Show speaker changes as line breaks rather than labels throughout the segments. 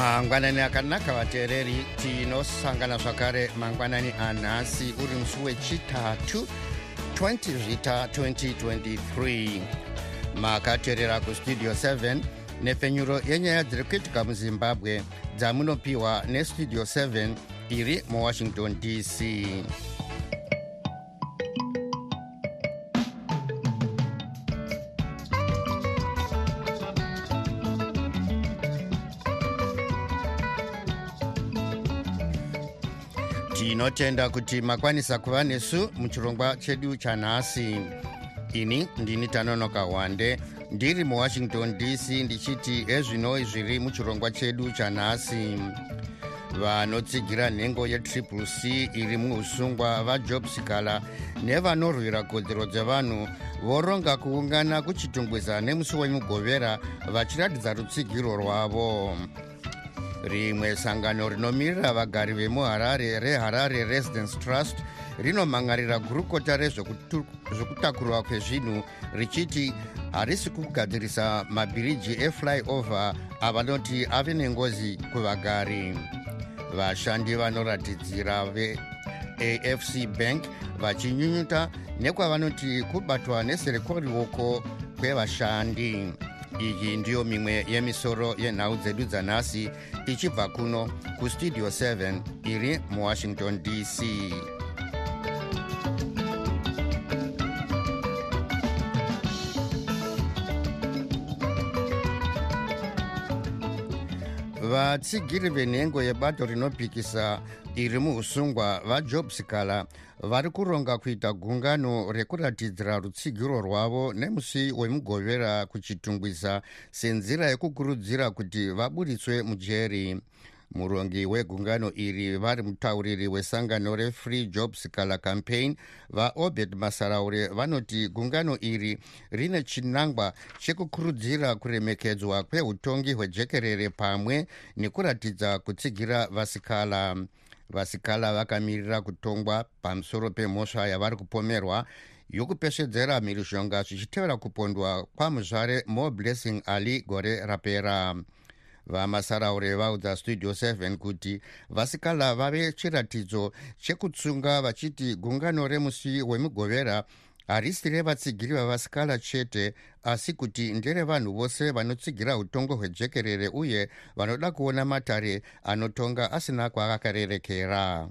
mangwanani akanaka vateereri tinosangana zvakare. Mangwanani anhasi uri musi wechitatu 20 zvita 2023 makateerera kustudio 7 nepfenyuro yenyaya dziri kuitika muzimbabwe dzamunopiwa nestudio 7 iri muwashington dc tinotenda kuti makwanisa kuva nesu muchirongwa chedu chanhasi. Ini ndini tanonoka wande. Ndiri muwashington dc ndichiti ezvinoi zviri muchirongwa chedu chanhasi. Vanotsigira nhengo yetriple c iri muusungwa vajob sikala nevanorwira kodzero dzevanhu voronga kuungana kuchitungwiza nemusi wemugovera vachiratidza rutsigiro rwavo rimwe sangano rinomirira vagari vemuharare reharare residence trust rinomangarira gurukota rezvekutakurwa kwezvinhu richiti harisi kugadzirisa mabhiriji eflyover avanoti ave nengozi kuvagari. Vashandi vanoratidzira veafc bank vachinyunyuta nekwavanoti kubatwa neserekoriwoko kwevashandi iyi ndiyo mimwe yemisoro yenhau dzedu dzanhasi ichibva kuno kustudio 7 iri muwashington dc vatsigiri venhengo yebato rinopikisa iri muusungwa vajob sikala. Vari kuronga kuita gungano rekuratidzira rutsigiro rwavo nemusi wemugovera kuchitungwisa senzira yekukurudzira kuti vaburitswe mujeri murongi wegungano iri vari mutauriri wesangano refree job sikala campaign vaobed masaraure vanoti gungano iri rine chinangwa chekukurudzira kuremekedzwa kweutongi hwejekerere pamwe nekuratidza kutsigira vasikala. Vasikala vakamirira kutongwa pamusoro pemhosva yavari kupomerwa yokupesvedzera mhirizhonga zvichitevera kupondwa kwamuzvare mo blessing ali gore rapera vamasaraure vaudza studio 7 kuti vasikala vave chiratidzo chekutsunga vachiti gungano remusi wemugovera harisi revatsigiri vavasikala chete asi kuti nderevanhu vose vanotsigira utongo hwejekerere uye vanoda kuona matare anotonga asina kwaakarerekera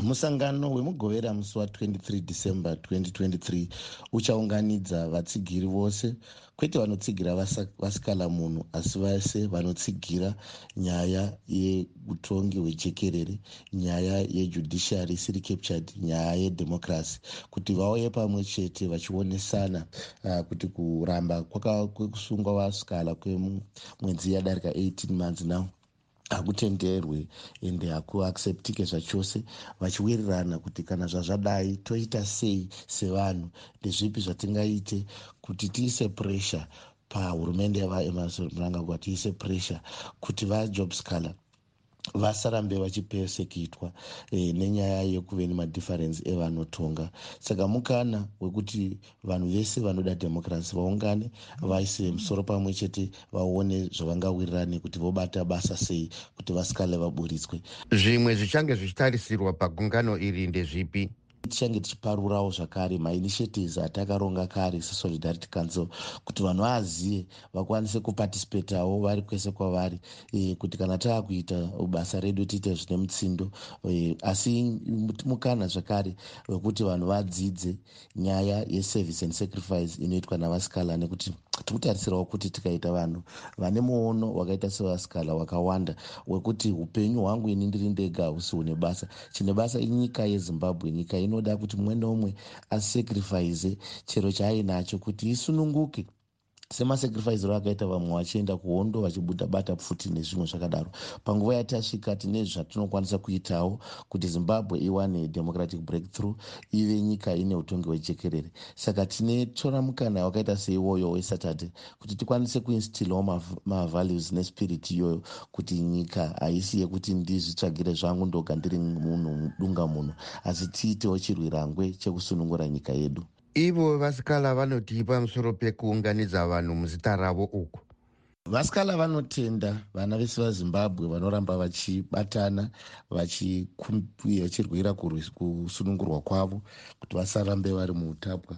musangano wemugovera musi wa23 december 2023 uchaunganidza vatsigiri vose kwete vanotsigira vasikala munhu asi vese vanotsigira nyaya yeutongi hwejekerere nyaya yejudiciary isiri captured nyaya yedhemocracy kuti vauye pamwe chete vachionesana uh, kuti kuramba kwekusungwa vasikala kwemwedzi yadarika 18 months now hakutenderwe ende hakuacceptike zvachose vachiwirirana kuti kana zvazvadai toita sei sevanhu. Ndezvipi zvatingaite kuti tiise pressure pahurumende yavaemarson mnangagwa tiise pressure kuti vajob scaler vasarambe vachipesekitwa e, nenyaya yekuve nemadhifferensi evanotonga. Saka mukana wekuti vanhu vese vanoda dhemokirasi vaungane vaise musoro pamwe chete vaone zvavangawirirani kuti vobata basa sei kuti vasikale vaburitswe
zvimwe zvichange zvichitarisirwa pagungano iri ndezvipi
tichange tichiparurawo zvakare mainitiatives atakaronga kare sesolidarity council kuti vanhu vazive vakwanise kupatisipetawo vari kwese kwavari e, kuti kana taakuita basa redu tiite zvine mutsindo e, asi mukana zvakare wekuti vanhu vadzidze nyaya yeservice and sacrifice inoitwa navasikala nekuti tikutarisirawo kuti tikaita vanhu vane muono wakaita sevasikala wakawanda wekuti upenyu hwangu ini ndiri ndega hahusi hune basa. Chine basa inyika yezimbabwe nyika inoda kuti mumwe neumwe asacrifice chero chaainacho kuti isununguke semasacrificero akaita vamwe vachienda kuhondo vachibuda bata pfuti nezvimwe zvakadaro. Panguva yatasvika tine zvatinokwanisa kuitawo kuti zimbabwe iwane democratic breakthrough ive nyika ine utongi hwejekerere saka tine tora mukana wakaita seiwoyo wesaturday kuti tikwanise kuinstillawo mavalues nespirit iyoyo kuti nyika haisi yekuti ndizvitsvagire zvangu ndoga ndiri munhu mudunga munhu asi tiitewo chirwirangwe chekusunungura nyika yedu
ivo vasikala vanoti pamusoro pekuunganidza vanhu muzita ravo uku.
Vasikala vanotenda vana vese vazimbabwe vanoramba vachibatana vachirwira kusunungurwa kwavo kuti vasarambe vari muutapwa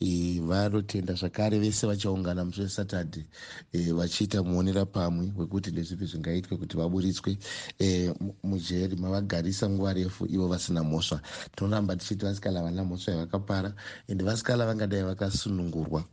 e, vanotenda zvakare vese vachaungana musi wesaturday e, vachiita muonera pamwe wekuti ndezvipi zvingaitwe kuti vaburitswe e, mujeri mavagarisa nguva refu ivo vasina mhosva. Tinoramba tichiti vasikala vana mhosva yavakapara ende vasikala vangadai vakasunungurwa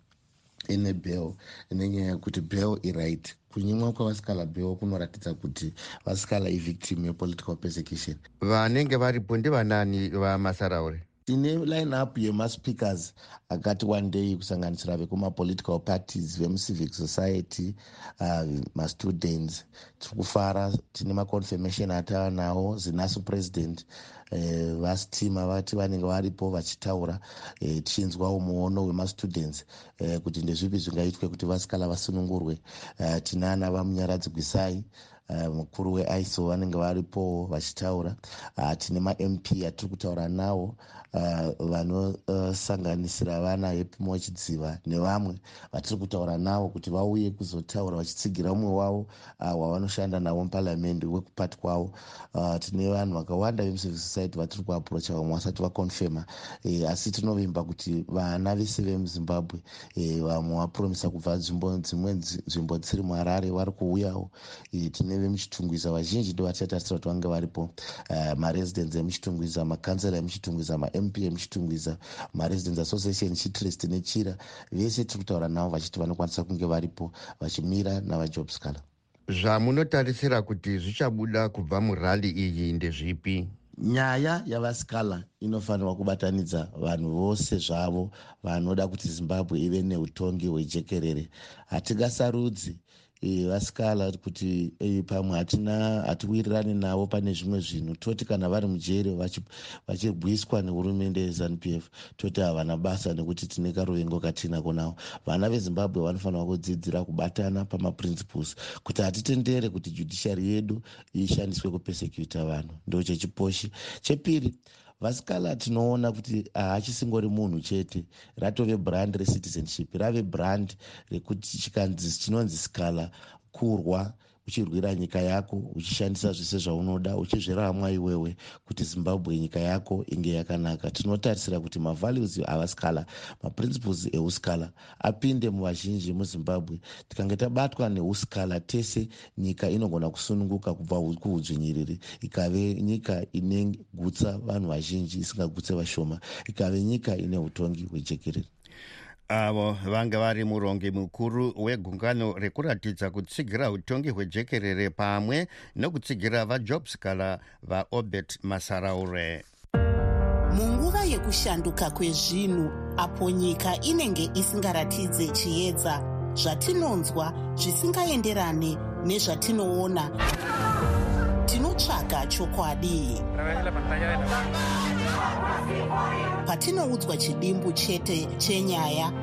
ine bell nenyaya yekuti bell iright kunyimwa kwavasikala bell kunoratidza kuti vasikala ivictim yepolitical persecution.
Vanenge varipo ndivanani vamasaraure
tine line up yemaspeakers akati wandei kusanganisira vekumapolitical parties vemucivic society uh, mastudents. Tiri kufara tine maconfirmation atava nawo zinasu president uh, vasitima vati vanenge varipo vachitaura uh, tichinzwawo muono wemastudents uh, kuti ndezvipi zvingaitwe kuti vasikala vasunungurwe. Uh, tine ana vamunyaradzi gwisai uh, mukuru weiso vanenge varipo vachitaura. Uh, tine mamp atiri kutaura nawo Uh, vanosanganisira uh, vana hepimo chidziva nevamwe vatiri kutaura navo kuti vauye kuzotaura vachitsigira umwe wavo uh, wavanoshanda navo muparliamendi wekupati kwavo. Uh, tine vanhu vakawanda vemucivic society vatiri kuaprocha vamwe vasati vakonfema e, asi tinovimba kuti vana vese vemuzimbabwe e, vamwe vapromisa kubva nzvimbo dzimwe nzvimbo dzisiri muharare vari kuuyawo. E, tine vemuchitungwiza vazhinji ndo vatitarisira kuti vange varipo. Uh, maresidents emuchitungwiza makansela emuchitungwiza ma mp emuchitungwiza maresidence association chitrust nechira. Vese tiri kutaura navo vachiti vanokwanisa kunge varipo vachimira navajobscala
zvamunotarisira kuti zvichabuda kubva murali iyi ndezvipi?
Nyaya yavaskala inofanirwa kubatanidza vanhu vose zvavo vanoda kuti zimbabwe ive neutongi hwejekerere. Hatingasarudzi vasikala kuti e, pamwe hatina hatiwirirani navo pane zvimwe zvinhu. Toti kana vari mujere vachirwiswa nehurumende yezanup f toti havana basa nekuti tine karuvengo katinako navo vana vezimbabwe vanofanira kudzidzira kubatana pamaprinciples kuti hatitendere kuti judiciary yedu ishandiswe kupesecuta vanhu. Ndo chechiposhi chepiri vasikala tinoona kuti haachisingori munhu chete. Ratove brand recitizenship. Rave brand rekuti chikanzi chinonzi sikala kurwa uchirwira nyika yako uchishandisa zvese zvaunoda uchizviramwa iwewe kuti zimbabwe nyika yako inge yakanaka. Tinotarisira kuti mavalues avasikala maprinciples eusikala apinde muvazhinji muzimbabwe. Tikange tabatwa neusikala tese nyika inogona kusununguka kubva kuudzvinyiriri ikave nyika ine gutsa vanhu vazhinji isingagutse vashoma. Ikave nyika ine utongi hwejekerere
avo vanga vari murongi mukuru wegungano rekuratidza kutsigira utongi hwejekerere pamwe nokutsigira vajobskala vaobert masaraure.
Munguva yekushanduka kwezvinhu apo nyika inenge isingaratidze chiedza zvatinonzwa zvisingaenderane nezvatinoona. Tinotsvaga chokwadi. Patinoudzwa chidimbu chete chenyaya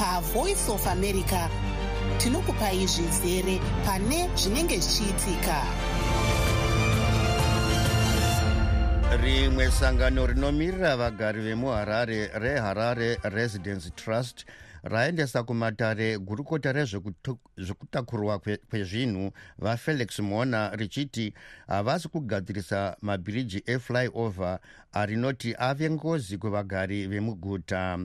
pavoice of america. Tinokupai zvizere pane zvinenge zvichiitika.
Rimwe sangano rinomirira vagari vemuharare reharare residence trust raendesa kumatare gurukota rezvekutakurwa kwezvinhu vafelix mona richiti havasi kugadzirisa mabhiriji eflyover arinoti ave ngozi kuvagari vemuguta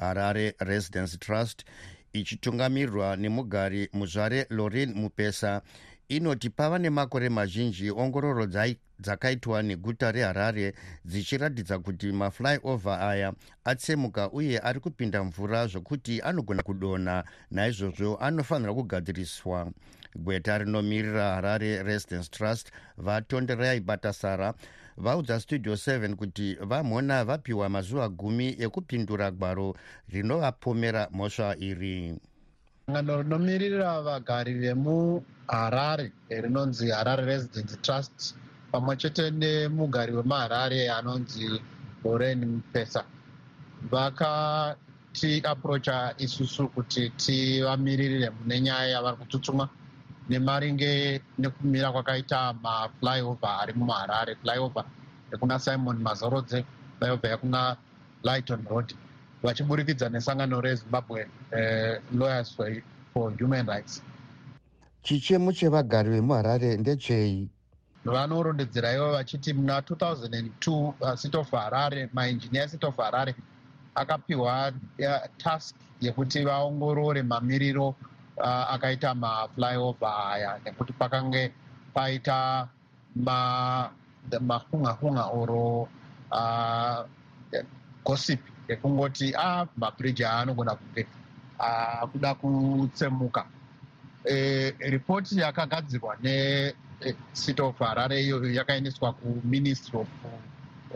harare residence trust ichitungamirirwa nemugari muzvare lorin mupesa. Inoti pava nemakore mazhinji ongororo dzakaitwa neguta reharare dzichiratidza kuti maflyover aya atsemuka uye ari kupinda mvura zvokuti anogona kudonha naizvozvo anofanira kugadziriswa. Gweta rinomirira harare residence trust vatonderai batasara vaudza studio 7 kuti vamhona vapiwa mazuva gumi ekupindura gwaro rinovapomera mhosva iri.
Gangano rinomirira vagari vemuharare rinonzi harare resident trust pamwe chete nemugari wemuharare anonzi loren mpesa. Vakati aprocha isusu kuti tivamiririre mune nyaya yavari kutsutsumwa nemaringe nekumira kwakaita maflyover ari muharare flyover ekuna simon mazorodze flyover yakuna lighton road. Vachiburikidza nesangano rezimbabwe eh, lawyers for human rights.
Chichemo chevagari vemuharare ndechei?
Vanorondedzera ivo vachiti muna 2002 uh, city of harare mainjiniya city of harare akapiwa uh, task yekuti vaongorore mamiriro uh, akaita maflyover aya nekuti pakange paita mahungahunga oro uh, gossip yekungoti a ah, mabhiriji aanogona kunge akuda kutsemuka. E, ripoti yakagadzirwa necity of harare iyoyo yakaendeswa kuministry of,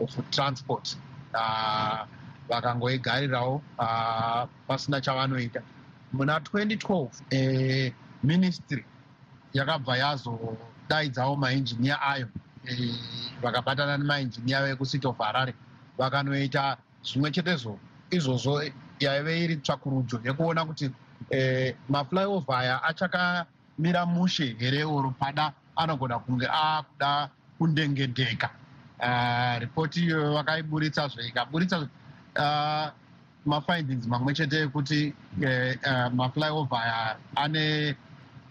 of transport. Vakangoigarirawo pasina chavanoita muna 2012 e, ministry yakabva yazodaidzawo mainjiniya ayo vakabatana nemainjiniya vekucity of harare vakanoita zvimwe chetezvo izvozvo yaive iri tsvakurudzo yekuona kuti eh, maflyover aya achakamira mushe here oro pada anogona kunge aakuda kundengendeka uh, ripoti iyoyo vakaiburitsa zve ikaburitsa uh, mafindings mamwe chete ekuti uh, uh, maflyover aya ane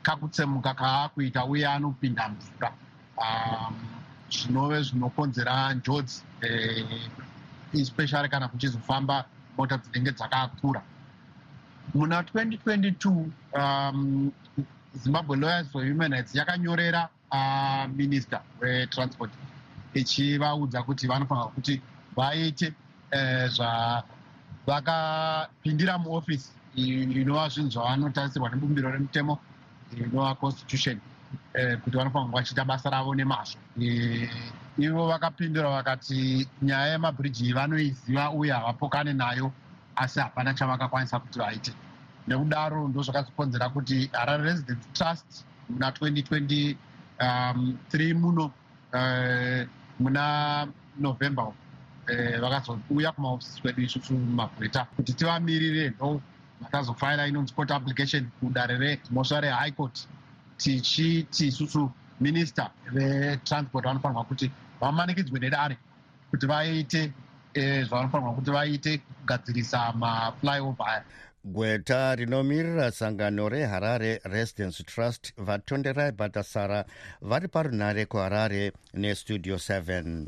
kakutsemuka kaakuita uye anopinda mvura. Zvinove um, zvinokonzera njodzi uh, especially kana kuchizofamba mota dzinenge dzakakura. Muna 2022 um, zimbabwe lawyers for human rights yakanyorera uh, minister wetransport ichivaudza kuti vanofanira kuti vaite uh, zvavakapindira muofisi inova zvinhu zvavanotarisirwa nebumbiro remutemo inova constitution uh, kuti vanofanira vachiita basa ravo nemazvo. Uh, ivo vakapindura vakati nyaya yemabhiriji vanoiziva uye havapokane nayo asi hapana chavakakwanisa kuti vaite. Nekudaro ndo zvakazokonzera kuti harare resident trust muna 2023 um, muno uh, muna november vakazouya kumaofisi kwedu isusu mumagweta kuti tivamirire ndo vakazofaira inonzi court application kudare remosva rehigh court. Tichiti isusu minista vetransport vanofanirwa kuti vamanikidzwe nedare kuti vaite eh, zvavanofanirwa kuti vaite kugadzirisa maflyover. Aya
gweta rinomirira sangano reharare residence trust vatonderai batasara vari parunare kuharare nestudio 7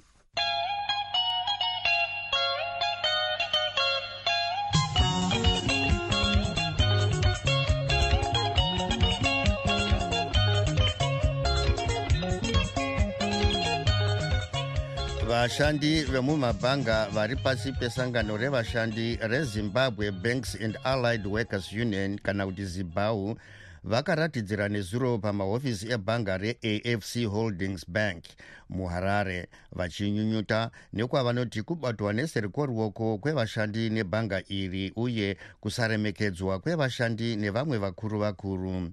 vashandi vemumabhanga vari pasi pesangano revashandi rezimbabwe banks and allied workers union kana kuti zibau vakaratidzira nezuro pamahofisi ebhanga reafc holdings bank muharare vachinyunyuta nekwavanoti kubatwa neseriko ruoko kwevashandi nebhanga iri uye kusaremekedzwa kwevashandi nevamwe vakuru vakuru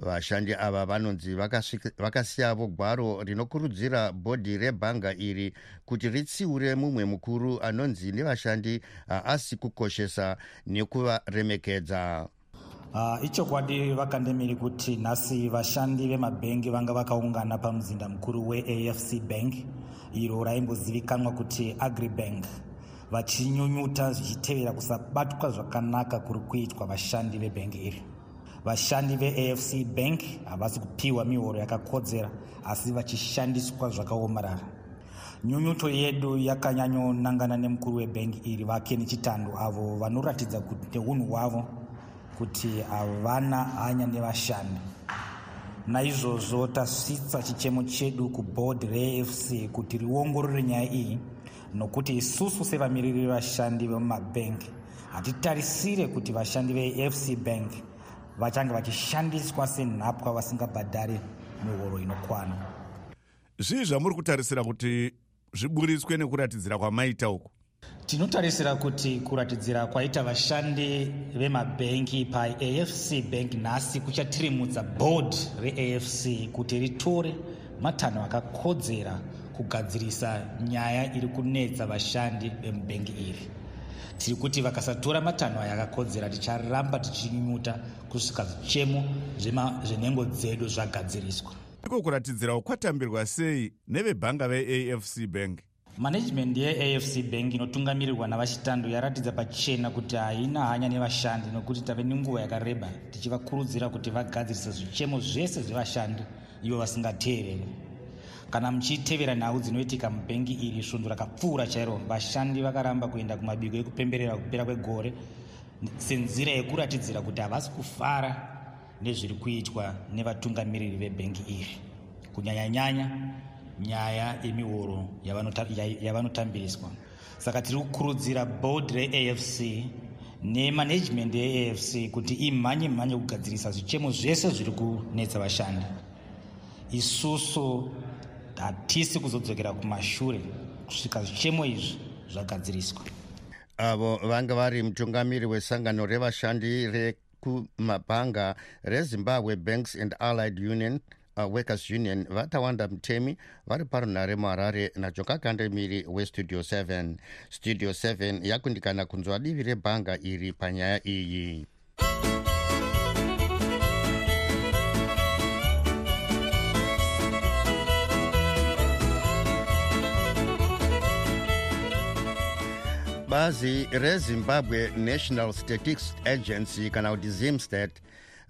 vashandi ava vanonzi vakasiyavo gwaro rinokurudzira bhodhi rebhanga iri kuti ritsiure mumwe mukuru anonzi nevashandi haasi kukoshesa nekuvaremekedza.
Uh, ichokwadi vakandemiri kuti nhasi vashandi vemabhengi vanga vakaungana pamuzinda mukuru weafc bank iro raimbozivikanwa kuti agribank. Vachinyunyuta zvichitevera kusabatwa zvakanaka kuri kuitwa vashandi vebhengi iri vashandi veafc bank havasi kupiwa mihoro yakakodzera asi vachishandiswa zvakaomarara. Nyunyuto yedu yakanyanyonangana nemukuru webhengi iri vakeni chitando avo vanoratidza kuti neunhu hwavo kuti havana hanya nevashandi. Naizvozvo tasvitsa chichemo chedu kubhodhi reafc kuti riongorore nyaya iyi nokuti isusu sevamiriri vevashandi vemumabhengi hatitarisire kuti vashandi veafc bank vachange vachishandiswa senhapwa vasingabhadhari mihoro inokwana.
Zvii zvamuri kutarisira kuti zviburitswe nekuratidzira kwamaita uku?
Tinotarisira kuti kuratidzira kwaita vashandi vemabhengi paafc bank nhasi kuchatirimudza board reafc kuti ritore matanho akakodzera kugadzirisa nyaya iri kunetsa vashandi vemubhengi iri tiri kuti vakasatora matanho aya akakodzera ticharamba tichinyuta kusvika zvichemo zvenhengo dzedu zvagadziriswa.
Iko kuratidzira ukwatambirwa sei nevebhanga veafc bank?
Manejimendi yeafc bank inotungamirirwa navachitando yaratidza pachena kuti haina hanya nevashandi nokuti tave nenguva yakareba tichivakurudzira kuti vagadzirisa zvichemo zvese zvevashandi ivo vasingateereri kana muchitevera nhau dzinoitika mubhengi iri svondo rakapfuura chairo vashandi vakaramba kuenda kumabiko ekupemberera kupera kwegore. Senzira yekuratidzira kuti havasi kufara nezviri kuitwa nevatungamiriri vebhengi iri. Kunyanyanyanya nyaya yemihoro yavanotambiriswa. Saka tiri kukurudzira board reafc nemanagement yeafc kuti imhanye mhanye kugadzirisa zvichemo zvese zviri kunetsa vashandi. Isusu hatisi kuzodzokera kumashure kusvika zvichemo izvi zvagadziriswa.
Avo vanga vari mutungamiri wesangano revashandi rekumabhanga rezimbabwe banks and allied union uh, workers union vatawanda mutemi vari parunhare muharare najoka kandemiri westudio 7 studio 7 yakundikana kunzwa divi rebhanga iri panyaya iyi bazi rezimbabwe national statistics agency kana kuti zimstat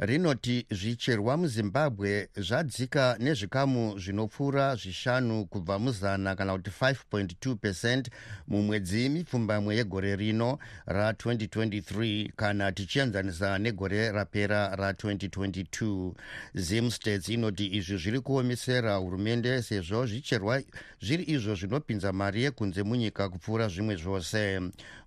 rinoti zvicherwa muzimbabwe zvadzika nezvikamu zvinopfuura zvishanu kubva muzana kana kuti 5.2 pecent mumwedzi mipfumbamwe yegore rino ra2023 kana tichienzanisa negore rapera ra2022 zimstates inoti izvi zviri kuomesera hurumende sezvo zvicherwa zviri izvo zvinopinza mari yekunze munyika kupfuura zvimwe zvose.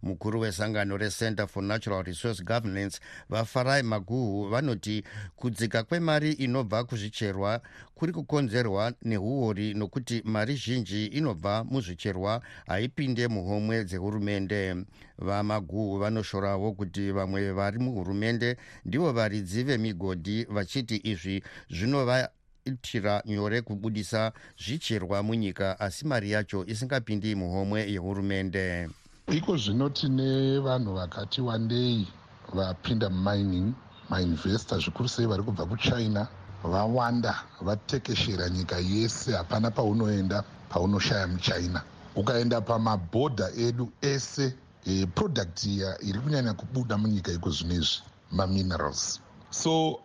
Mukuru wesangano recenter for natural resource governance vafarai maguhu vanoti kuti kudzika kwemari inobva kuzvicherwa kuri kukonzerwa neuori nokuti mari zhinji inobva muzvicherwa haipinde muhomwe dzehurumende. Vamaguhu vanoshorawo kuti vamwe vari muhurumende ndivo varidzi vemigodhi vachiti izvi zvinova itira nyore kubudisa zvicherwa munyika asi mari yacho isingapindi muhomwe yehurumende.
Iko zvino tine vanhu vakati wandei vapinda mumining mainvesta zvikuru sei vari kubva kuchina vawanda vatekeshera nyika yese hapana paunoenda paunoshaya muchina. Ukaenda pamabhodha edu ese e, product iya iri kunyanya kubuda munyika iko zvino izvi maminerals. So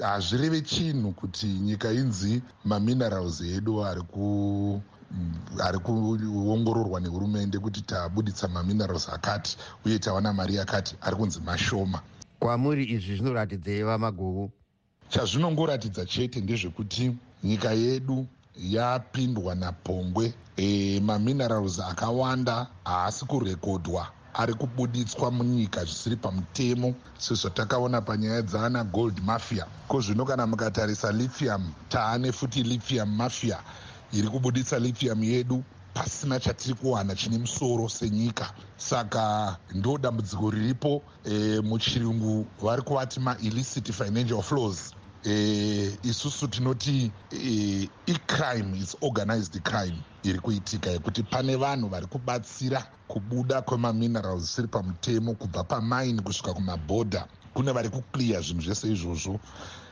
hazvireve chinhu kuti nyika inzi maminerals edu ari ku ari kuongororwa nehurumende kuti tabuditsa maminerals akati uye tawana mari yakati ari kunzi mashoma
kwamuri izvi zvinoratidzei vamaguhu
chazvinongoratidza chete ndezvekuti nyika yedu yapindwa napongwe. E, maminerals akawanda haasi kurekodwa ari kubuditswa munyika zvisiri pamutemo. Sezvatakaona panyaya dzaana gold mafia. Ko zvino kana mukatarisa lithium taane futi lithium mafia. Iri kubuditsa lithium yedu pasina chatiri kuwana chine musoro senyika. Saka ndo dambudziko riripo e, muchirungu vari kuvati maillicit financial flows. E, isusu tinoti e, icrime is organized crime iri kuitika yekuti pane vanhu vari kubatsira kubuda kwemaminerals zvisiri pamutemo kubva pamine kusvika kumabhodha kune vari kuclear zvinhu zvese izvozvo.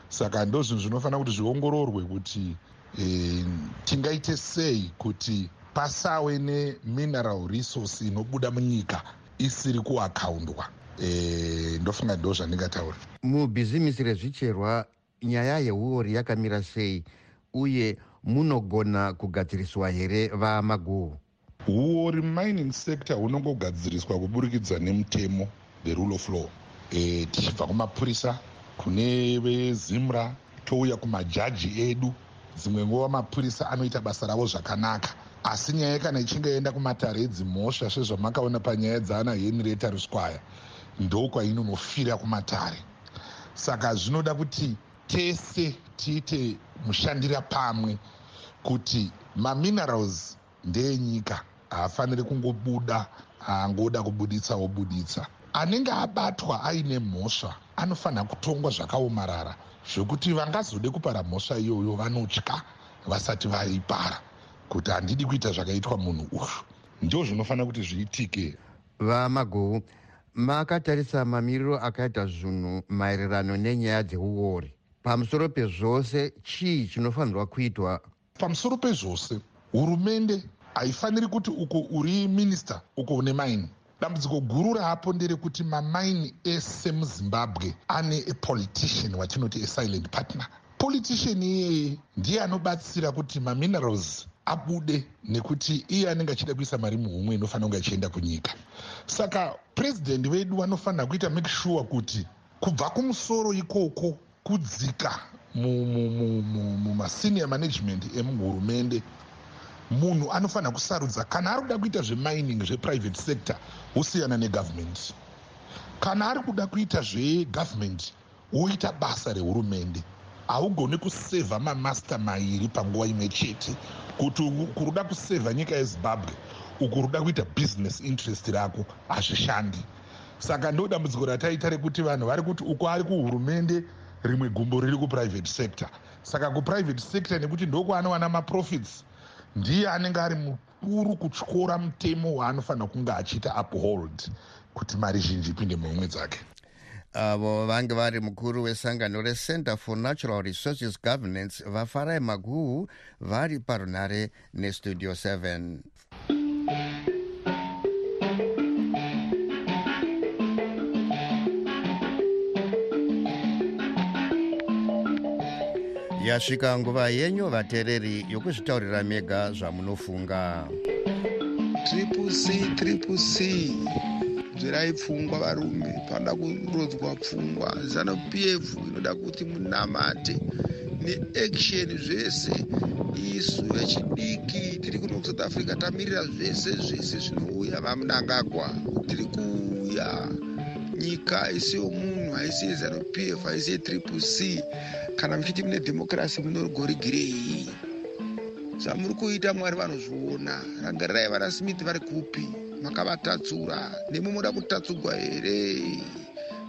Saka ndo zvinhu zvinofanira kuti zviongororwe kuti e, tingaite sei kuti pasave nemineral resource inobuda munyika isiri kuakaundwa e, ndofunga ndo zvandingataura.
Mubhizimisi rezvicherwa nyaya yeuori yakamira sei uye munogona kugadziriswa here vamaguhu
uori mining sector hunongogadziriswa kuburikidza nemutemo the rule of law. E, tichibva kumapurisa kune vezimra touya kumajaji edu. Dzimwe nguva mapurisa anoita basa ravo zvakanaka asi nyaya kana ichinge enda kumatare edzimhosva sezvamakaona panyaya dzaana henrieta ruswaya ndokwainonofira kumatare. Saka zvinoda kuti tese tiite mushandira pamwe kuti maminerals ndeyenyika haafaniri kungobuda angoda kubuditsa obuditsa. Anenge abatwa aine mhosva anofanira kutongwa zvakaomarara zvekuti vangazode kupara mhosva iyoyo vanotya vasati vaipara kuti handidi kuita zvakaitwa munhu uyu ndo zvinofanira kuti zviitike.
Vamagou makatarisa mamiriro akaita zvinhu maererano nenyaya dzeuori. Pamusoro pezvose chii chinofanirwa kuitwa?
Pamusoro pezvose hurumende haifaniri kuti uko uri minista uko une maini. Dambudziko guru raapo nderekuti mamaini ese muzimbabwe ane apolitician watinoti asilent partner. Politician iyeye ndiye anobatsira kuti maminerals abude nekuti iye anenge achida kuisa mari muhumwe inofanira kunge achienda kunyika. Saka purezidendi vedu vanofanira kuita make sure kuti kubva kumusoro ikoko kudzika mumasenior management emuhurumende munhu anofanira kusarudza. Kana ari kuda kuita zvemining zveprivate sector wosiyana negovernment. Kana ari kuda kuita zvegovernment woita basa rehurumende haugoni kusevha mamasta mairi panguva imwe chete. Kuti kuruda kusevha nyika yezimbabwe uku ruda kuita business interest rako hazvishandi. Saka ndo dambudziko rataita rekuti vanhu vari kuti uko ari kuhurumende rimwe gumbo riri kuprivate sector. Saka kuprivate sector nekuti ndokwaanowana maprofits ndiye anenge ari mukuru kutyora mutemo waanofanira kunge achiita uphold kuti mari zhinji ipinde muhumwe dzake
avo vange vari mukuru wesangano recenter for natural resources governance vafarai maguhu vari parunare nestudio 7 yasvika nguva yenyu vateereri yokuzvitaurira mega zvamunofunga.
Triple c triple c bverai pfungwa varume. Panoda kurodzwa pfungwa. Zanup f inoda kuti munamate. Neaction zvese. Isu vechidiki tiri kuno kusouth africa tamirira zvese zvese zvinouya. Vamunangagwa tiri kuuya. Nyika isiyo munhu haisi yezanup f haisi yetriple c. Kana muchiti mune dhemokirasi munorigorigirei zvamuri kuita mwari vanozviona. Rangarirai vana smith vari kupi makavatatsura. Nemi muda kutatsugwa here?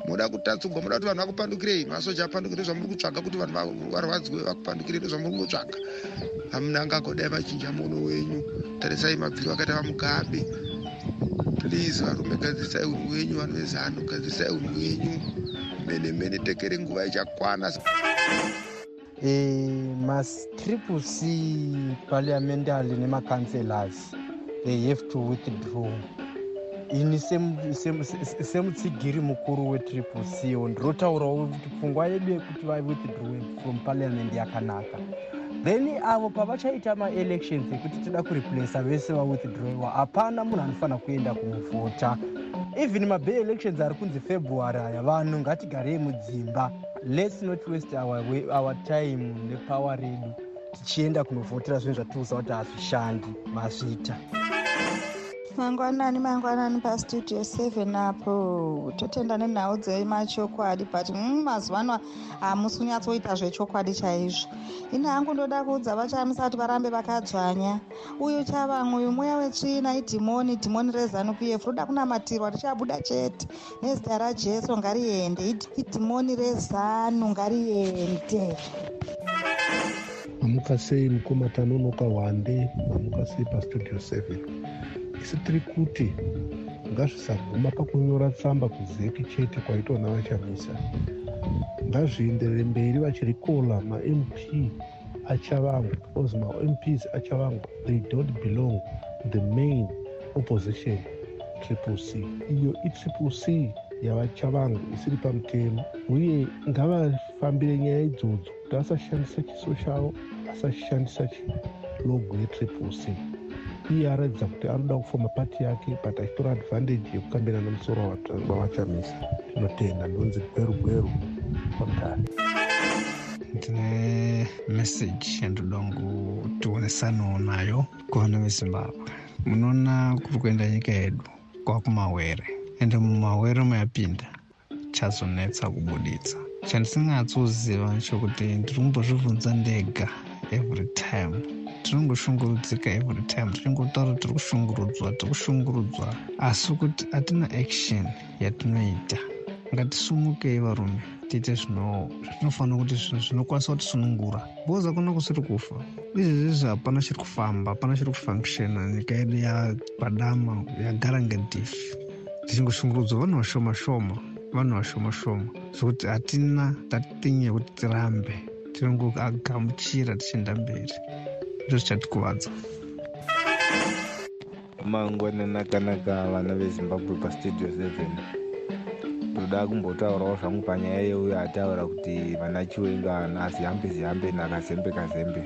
Muda kutatsugwa muda kuti vanhu vakupandukirei? Masoja apandukire zvamuri kutsvaga kuti vanhu varwadziwe vakupandukire ndozvamuri kungotsvaga hamunangagodai machinja muono wenyu. Tarisai mabviro akaita vamugabe please varume gadzirisai unhu wenyu vanhu vezano gadzirisai unhu wenyu mene mene tekere nguva ichakwana.
E, matriple c parliamentary nemacancelors they have to withdraw. Ini semutsigiri mukuru wetriple c ndirotaurawo kuti pfungwa yedu yekuti vawithdrawe from parliament yakanaka then avo pavachaita maelections ekuti tida kureplasa vese vawithdrawiwa hapana munhu anofanira kuenda kunovhota even mabay elections ari kunzi february aya vanhu ngatigarei mudzimba. Lets not waste our, our time nepower redu tichienda kunovhotera zvinhu zvatiusa kuti hazvishandi mazvita
mangwanani mangwanani pastudio 7 apo. Totenda nenhau dzemachokwadi but mm, mazuva ano hamusi kunyatsoita zvechokwadi chaizvo. Ine hangu ndoda kuudza vachamisa kuti varambe vakadzvanya uyu chavamwe uyu mweya wetsvina idhimoni dhimoni rezanup f roda kunamatirwa richabuda chete. Nezita rajesu ngariende idhimoni rezanu ngariende.
Mamuka sei mukoma tanonoka wande mamuka sei pastudio 7 isi tiri kuti ngazvisaguma pakunyora tsamba kuzeki chete kwaitwa navachamisa ngazvienderere mberi vachirikola mamp achavangu because mamps achavangu they don't belong the main opposition triple c. Iyo itriple c yavachavangu isiri pamutemo. Uye ngavafambire nyaya idzodzo kuti asashandisa chiso chavo asashandisa chilogo yetriple c iye aratidza kuti anoda kufoma pati yake but achitora advantage yekukambira nemusoro wavachamisa tinotenda ndonzi gweru gweru pamutare
ndine meseji yandoda kutionesanawo nayo kuvanhu vezimbabwe. Munoona kuri kuenda nyika yedu kwakumawere ende mumawere mayapinda chazonetsa kubuditsa. Chandisinganyatsoziva chokuti ndiri kumbozvibvunza ndega every time tinongoshungurudzika every time. Tichingotaura tiri kushungurudzwa tiri kushungurudzwa asi kuti hatina action yatinoita. Ngatisumukei varume tiite zvinofanira kuti zvinokwanisa kuti sunungura. Because hakuna kusiri kufa. Izvezvizvi hapana chiri kufamba hapana chiri kufunctiona nyika yedu yapadama yagara ngedifi tichingoshungurudzwa vanhu vashoma shoma vanhu vashoma shoma zvokuti hatina tatinye yekuti tirambe tinongoagamuchira tichienda mberi ndo zvichatikuvadza
mangwana nakanaka vana vezimbabwe pastudio seven. Ndoda kumbotaurawo zvangu panyaya yeuyo ataura kuti vana chiwenga nazihambe zihambe nakazembe kazembe.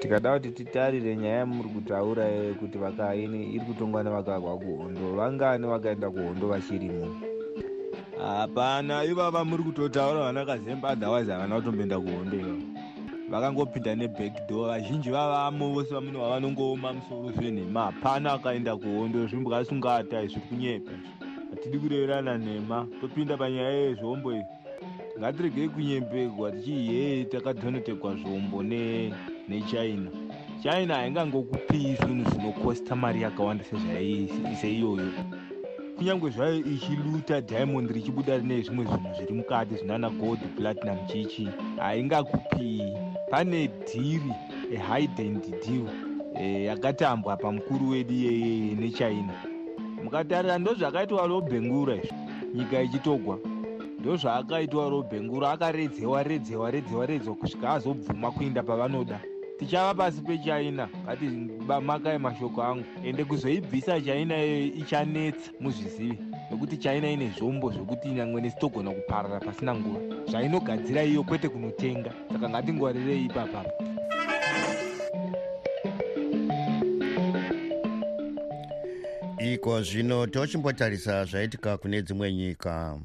Tikada kuti titarire nyaya yamuri kutaura kuti vakaini iri kutongwa nevakagwa kuhondo. Vangani vakaenda kuhondo vachirimo? Hapana ivava muri kutotaura vana kazembe otherwise havana kutomboenda kuhondo ivavo vakangopinda nebackdoor vazhinji vavamo vose vamunhu vavanongooma musoro zvenhema hapana akaenda kuhondo. Zvimbwasungata zviri kunyepa. Hatidi kureverana nhema. Topinda panyaya yezvombo iyi. Ngatiregei kunyembegwa tichihee takadhonotekwa zvombo nechina. China haingangokupii zvinhu zvinokosta mari yakawanda seiyoyo. Kunyange zvayo ichiluta diamond richibuda rine zvimwe zvinhu zviri mukati zvinana gold platinum chichi haingakupii pane dhiri ehidend deal yakatambwa pamukuru wedu iyeye nechina. Mukatarira ndozvakaitwa robhengura izvo nyika ichitogwa. Ndozvaakaitwa robhengura akaredzewa redzewa redzewa redzewa kusvika azobvuma kuenda pavanoda. Tichava pasi pechina ngati makai mashoko angu. Ende kuzoibvisa china iyoyo ichanetsa muzvizivi nekuti china ine zvombo zvokuti nyangwe nesitogona kuparara pasina nguva. Zvainogadzira iyo kwete kunotenga. Saka ngatingwarirei ipapapo
iko zvino tochimbotarisa zvaitika kune dzimwe nyika.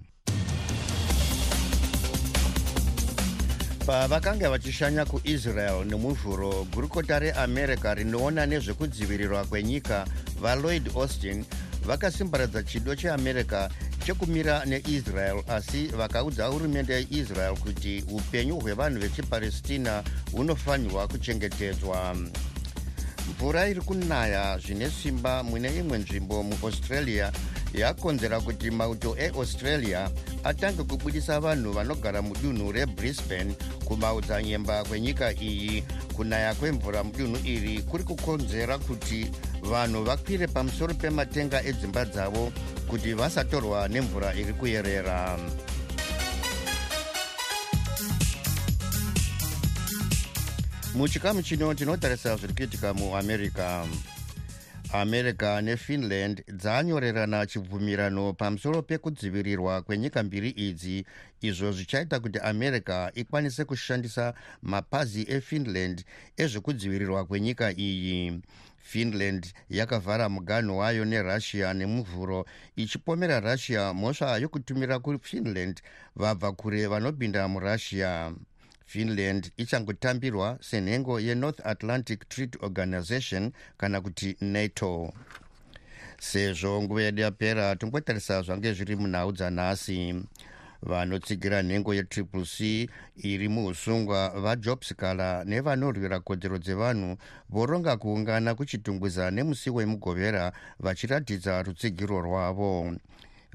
Pavakanga vachishanya kuisrael nemuvhuro gurukota reamerica rinoona nezvekudzivirirwa kwenyika valoid austin vakasimbaradza chido cheamerica chekumira neisrael asi vakaudza hurumende yeisrael kuti upenyu hwevanhu vechipalestina hunofanirwa kuchengetedzwa. Mvura iri kunaya zvine simba mune imwe nzvimbo muaustralia yakonzera kuti mauto eaustralia atange kubudisa vanhu vanogara mudunhu rebrisbane kumaodzanyemba kwenyika iyi. Kunaya kwemvura mudunhu iri kuri kukonzera kuti vanhu vakwire pamusoro pematenga edzimba dzavo kuti vasatorwa nemvura iri kuyerera. Muchikamu chino tinotarisa zviri kuitika muamerica america nefinland dzanyorerana chibvumirano pamusoro pekudzivirirwa kwenyika mbiri idzi. Izvo zvichaita kuti america ikwanise kushandisa mapazi efinland ezvekudzivirirwa kwenyika iyi. Finland yakavhara muganho wayo nerussia nemuvhuro ichipomera russia mhosva yokutumira kufinland vabva kure vanopinda murussia finland ichangotambirwa senhengo yenorth atlantic treaty organization kana kuti nato. Sezvo nguva yedu yapera tongotarisa zvange zviri munhau dzanhasi. Vanotsigira nhengo yetriple c iri muusungwa vajobskala nevanorwira kodzero dzevanhu voronga kuungana kuchitungwiza nemusi wemugovera vachiratidza rutsigiro rwavo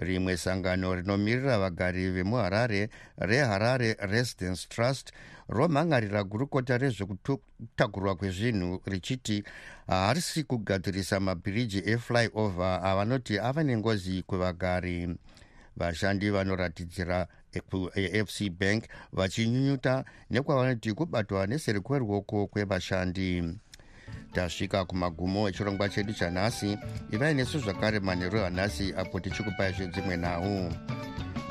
rimwe sangano rinomirira vagari vemuharare reharare residence trust romhangarira gurukota rezvekutakurwa kwezvinhu richiti haarisi kugadzirisa mabhiriji eflyover avanoti ava nengozi kwevagari. Vashandi vanoratidzira efc bank vachinyunyuta nekwavanoti kubatwa neseri kweruoko kwevashandi tasvika kumagumo echirongwa chedu chanhasi ivai nesu zvakare manheru anhasi apo tichikupai zvedzimwe nhau.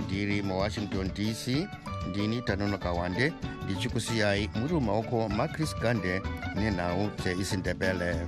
Ndiri muwashington dc ndini tanonoka wande ndichikusiyai muri mumaoko macris gande nenhau dzeisindebele